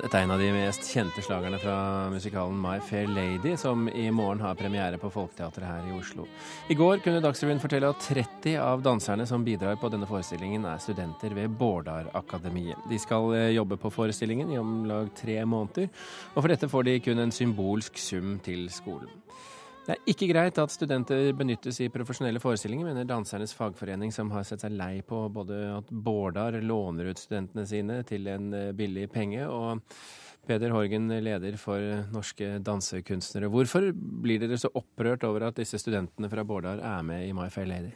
Dette er en av de mest kjente slagerne fra musikalen My Fair Lady, som i morgen har premiere på Folketeatret her i Oslo. I går kunne Dagsrevyen fortelle at 30 av danserne som bidrar på denne forestillingen, er studenter ved Bårdarakademiet. De skal eh, jobbe på forestillingen i om lag tre måneder, og for dette får de kun en symbolsk sum til skolen. Det er ikke greit at studenter benyttes i profesjonelle forestillinger, mener dansernes fagforening, som har sett seg lei på både at Bårdar låner ut studentene sine til en eh, billig penge, og Peder Horgen, leder for Norske dansekunstnere. Hvorfor blir dere så opprørt over at disse studentene fra Bårdar er med i My Fair Lady?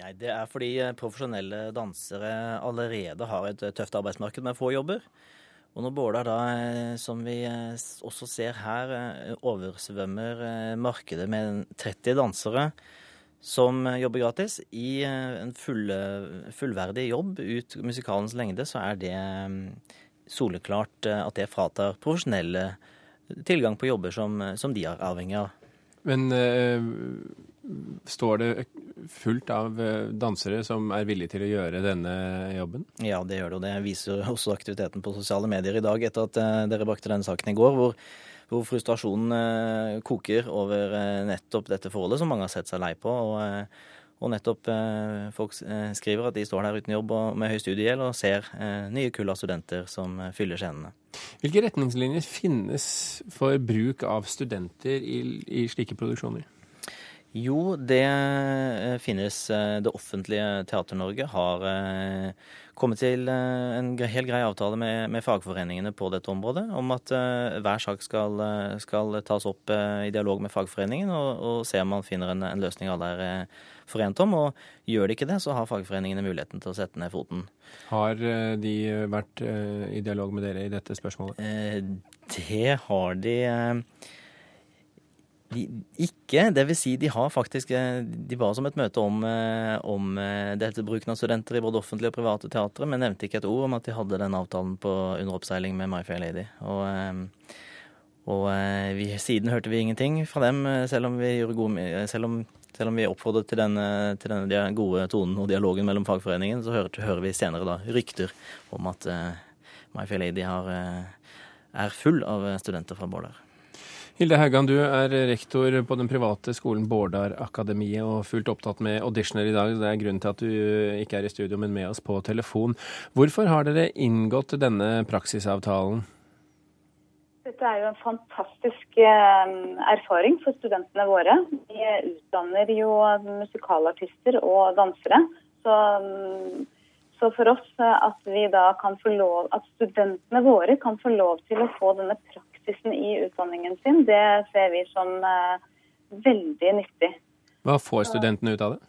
Ja, det er fordi eh, profesjonelle dansere allerede har et eh, tøft arbeidsmarked med få jobber. Og når Båla da, eh, som vi eh, også ser her, eh, oversvømmer markedet med 30 dansere som jobber gratis, i en full, fullverdig jobb ut musikalens lengde, så er det soleklart at det fratar profesjonelle tilgang på jobber som, som de er avhengig av. Men øh, står det fullt av eh, dansere som er villige til å gjøre denne jobben? Ja, det gjør det. Og det viser også aktiviteten på sosiale medier i dag, etter at eh, dere brakte denne saken i går. hvor hvor frustrasjonen eh, koker over nettopp dette forholdet som mange har sett seg lei på. Og, og nettopp folk skriver at de står der uten jobb og med høy studiegjeld og ser nye kull av studenter som fyller scenene. Hvilke retningslinjer finnes for bruk av studenter i, i slike produksjoner? Jo, det eh, finnes. Eh, det offentlige Teater-Norge har eh, kommet til en helt grei avtale med, med, fagforeningene på dette området, om at hver sak skal, skal tas opp i dialog med fagforeningen og, og se om man finner en, en, løsning alle er forent om. Og gjør de ikke det, så har fagforeningene muligheten til å sette ned foten. Har de vært i dialog med dere i dette spørsmålet? Det har de de, ikke. Det vil si, de har faktisk eh, De ba oss om et møte om, eh, om eh, dette bruken av studenter i både offentlige og private teatre, men nevnte ikke et ord om at de hadde den avtalen på under oppseiling med My Fair Lady. Og, og vi, siden hørte vi ingenting fra dem, selv om vi, gode, selv om, selv om vi oppfordret til denne, til denne, gode tonen og dialogen mellom fagforeningen, så hører, hører vi senere da rykter om at uh, My Fair Lady har, er full av studenter fra Bårdar. Hilde Haugan, du er rektor på den private skolen Bårdarakademiet og fullt opptatt med auditioner i dag. Det er grunnen til at du ikke er i studio, men med oss på telefon. Hvorfor har dere inngått denne praksisavtalen? Dette er jo en fantastisk eh, erfaring for studentene våre. Vi utdanner jo musikalartister og dansere. Så, så, for oss eh, at lov, at studentene våre kan få lov til å få denne praksisen praksisen i utdanningen sin, det ser vi som eh, veldig nyttig. Hva får studentene ut av det?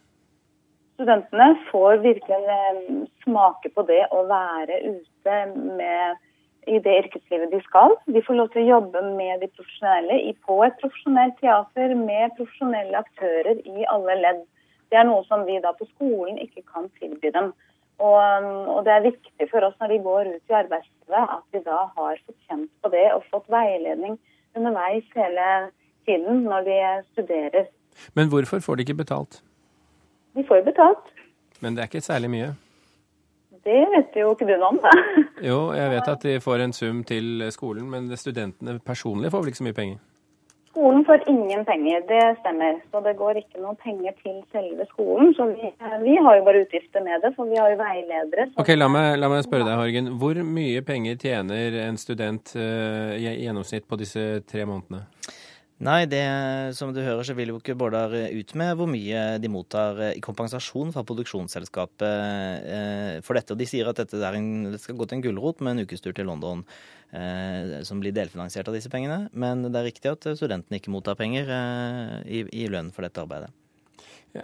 Studentene får virkelig eh, smake på det å være ute med, i det yrkeslivet de skal. De får lov til å jobbe med de profesjonelle på et profesjonelt teater med profesjonelle aktører i alle ledd. Det er noe som vi da på skolen ikke kan tilby dem. Og, og, det er viktig for oss når de går ut i arbeidslivet, at vi da har fått kjent på det og fått veiledning underveis hele tiden når de studerer. Men hvorfor får de ikke betalt? De får betalt. Men det er ikke særlig mye? Det vet jo ikke du noe om, da. Jo, jeg vet at de får en sum til skolen, men studentene personlig får vel ikke så mye penger? Skolen får ingen penger, det stemmer. Så det går ikke noen penger til selve skolen. Så vi, vi har jo bare utgifter med det, for vi har jo veiledere. Ok, la meg, la meg, spørre deg, Horgen. Hvor mye penger tjener en student uh, i gjennomsnitt på disse tre månedene? Nei, det som du hører, så vil jo ikke Bårdar ut med hvor mye de mottar i kompensasjon fra produksjonsselskapet eh, for dette. Og de sier at dette en, det skal gå til en gulrot med en ukestur til London, eh, som blir delfinansiert av disse pengene. Men det er riktig at studentene ikke mottar penger eh, i, i lønn for dette arbeidet.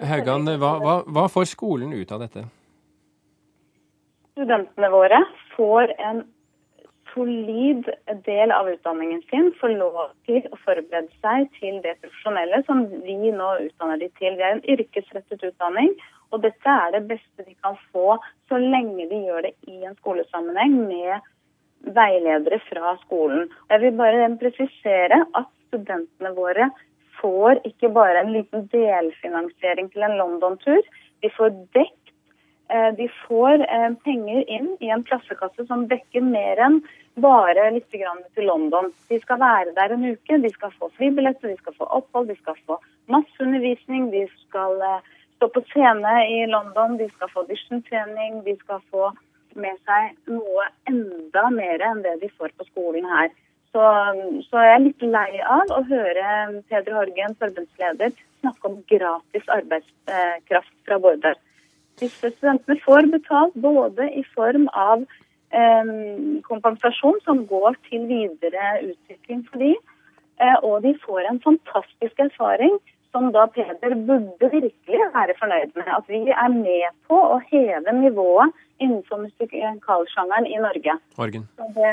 Haugan, hva, hva, hva får skolen ut av dette? Studentene våre får en solid del av utdanningen sin får lov til å forberede seg til det profesjonelle som vi nå utdanner de til. Det er en yrkesrettet utdanning, og dette er det beste de kan få så lenge de gjør det i en skolesammenheng med veiledere fra skolen. Jeg vil bare presisere at studentene våre får ikke bare en liten delfinansiering til en London-tur. De får dekket De får penger inn i en klassekasse som dekker mer enn bare litt til London. De skal være der en uke, de skal få flybilletter, de skal få opphold, de skal få masseundervisning. De skal stå på scene i London, de skal få audition-trening, de skal få med seg noe enda mer enn det de får på skolen her. Så, så jeg er litt lei av å høre Peder Horgen, forbundsleder, snakke om gratis arbeidskraft fra Bårdar. Disse studentene får betalt både i form av eh, kompensasjon som går til videre utvikling for de, eh, og de får en fantastisk erfaring som da Peder burde virkelig være fornøyd med. At vi er med på å heve nivået innenfor musikalsjangeren i Norge. Morgen. Det,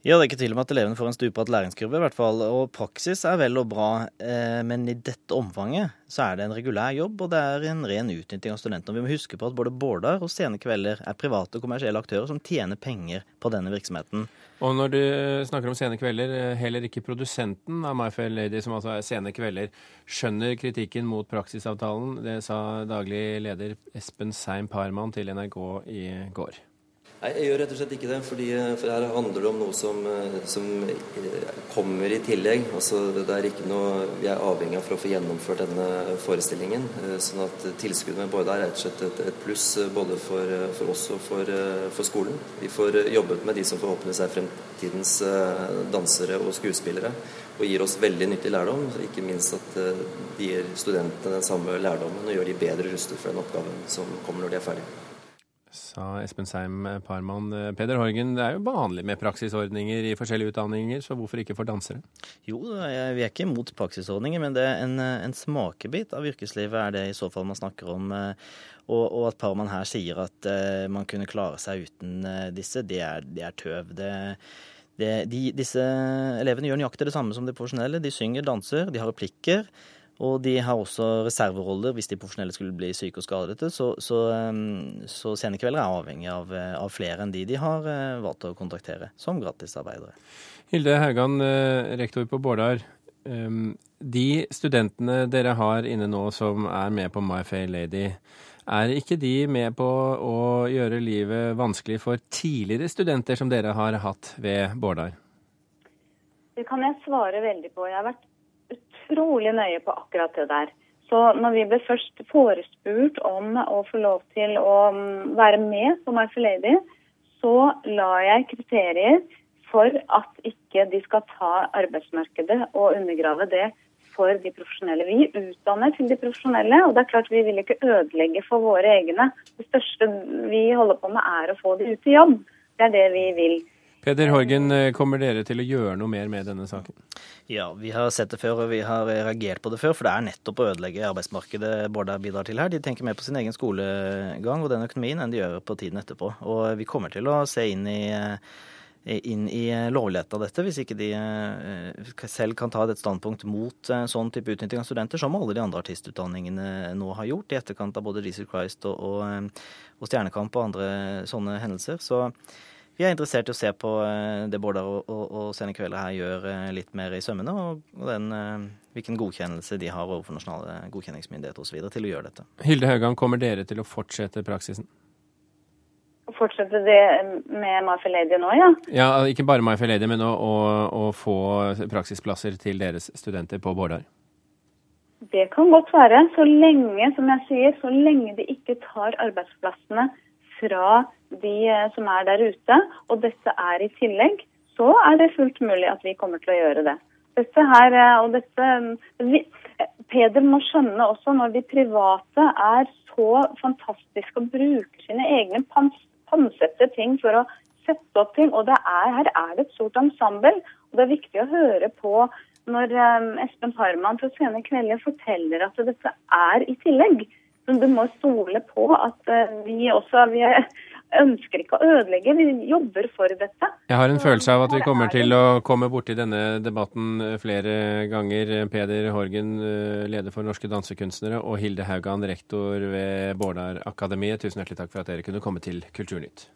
ja, det ikke og med at elevene får en stupbratt læringskurve, i hvert fall. Og praksis er vel og bra, eh, men i dette omfanget så er det en regulær jobb, og det er en ren utnytting av studentene. Vi må huske på at både Bårdar og Sene Kvelder er private og kommersielle aktører som tjener penger på denne virksomheten. Og når du snakker om Sene Kvelder, eh, heller ikke produsenten av My Fair Lady, som altså er Sene Kvelder, skjønner kritikken mot praksisavtalen. Det sa daglig leder Espen Seim Parman til NRK i går. Nei, Jeg gjør rett og slett ikke det. fordi eh, for Her handler det om noe som, eh, som eh, kommer i tillegg. Altså, det er ikke noe vi er avhengig av for å få gjennomført denne forestillingen. sånn at Tilskuddet med Bård er rett og slett et, et pluss både for, for oss og for, for, skolen. Vi får jobbet med de som forhåpentligvis er fremtidens dansere og skuespillere. Og gir oss veldig nyttig lærdom. Ikke minst at de gir studentene den samme lærdommen og gjør de bedre rustet for den oppgaven som kommer når de er ferdige sa Espen Seim Parmann. Peder Horgen, det er jo vanlig med praksisordninger i forskjellige utdanninger, så hvorfor ikke for dansere? Jo, vi er ikke imot praksisordninger, men det er en, en smakebit av yrkeslivet er det i så fall man snakker om. Og, og at Parmann her sier at man kunne klare seg uten disse, det er, det er tøv. Det, det, de, disse elevene gjør nøyaktig det samme som de profesjonelle. De synger, danser, de har replikker. Og de har også reserveroller hvis de profesjonelle skulle bli syke og skadete. Så, så, ehm, så scenekvelder er avhengig av, eh, av, flere enn de de har eh, valgt å kontaktere som gratisarbeidere. Hilde Haugan, eh, rektor på Bårdar. Ehm, de studentene dere har inne nå som er med på My Fair Lady, er ikke de med på å gjøre livet vanskelig for tidligere studenter som dere har hatt ved Bårdar? Det kan jeg svare veldig på. Jeg har vært utrolig nøye på akkurat det der. Så når vi ble først forespurt om å få lov til å mm, være med som Fair Lady, så la jeg kriterier for at ikke de skal ta arbeidsmarkedet og undergrave det for de profesjonelle. Vi utdanner til de profesjonelle, og det er klart vi vil ikke ødelegge for våre egne. Det største vi holder på med er å få de ut i jobb. Det er det vi vil. Peder Horgen, eh, kommer dere til å gjøre noe mer med denne saken? Ja, vi har sett det før og vi har reagert på det før. For det er nettopp å ødelegge arbeidsmarkedet Bård bidrar til her. De tenker mer på sin egen skolegang og den økonomien enn de gjør på tiden etterpå. Og vi kommer til å se inn i inn i lovligheten av dette, hvis ikke de eh, selv kan ta et standpunkt mot eh, sånn type utnytting av studenter, som alle de andre artistutdanningene nå har gjort, i etterkant av både Jesus Christ og, og, og Stjernekamp og andre sånne hendelser. Så vi er interessert i å se på eh, det Bårdar og, og, og Sene Kvelder her gjør eh, litt mer i sømmene, og, og den, eh, hvilken godkjennelse de har overfor nasjonale godkjenningsmyndigheter osv. til å gjøre dette. Hilde Haugan, kommer dere til å fortsette praksisen? Fortsette det med MyFelady nå, ja? Ja, Ikke bare MyFelady, men å, å, å få praksisplasser til deres studenter på Bårdar? Det kan godt være. Så lenge, som jeg sier, så lenge de ikke tar arbeidsplassene fra de eh, som er der ute, og dette er i tillegg, så er det fullt mulig at vi kommer til å gjøre det. Dette her, eh, og dette, vi, Peder må skjønne også når de private er så fantastiske og bruker sine egne pansette ting for å sette opp ting. Og er, her er det et stort ensemble. Og det er viktig å høre på når um, Espen Harman fra Sene Kvelder forteller at dette er i tillegg. Så du må stole på at uh, vi også vi er, ønsker ikke å ødelegge, vi jobber for dette. Jeg har en følelse av at vi kommer til å komme borti denne debatten eh, flere ganger. Peder Horgen, eh, leder for Norske dansekunstnere, og Hilde Haugan, rektor ved Bårdar Akademiet. Tusen hjertelig takk for at dere kunne komme til Kulturnytt.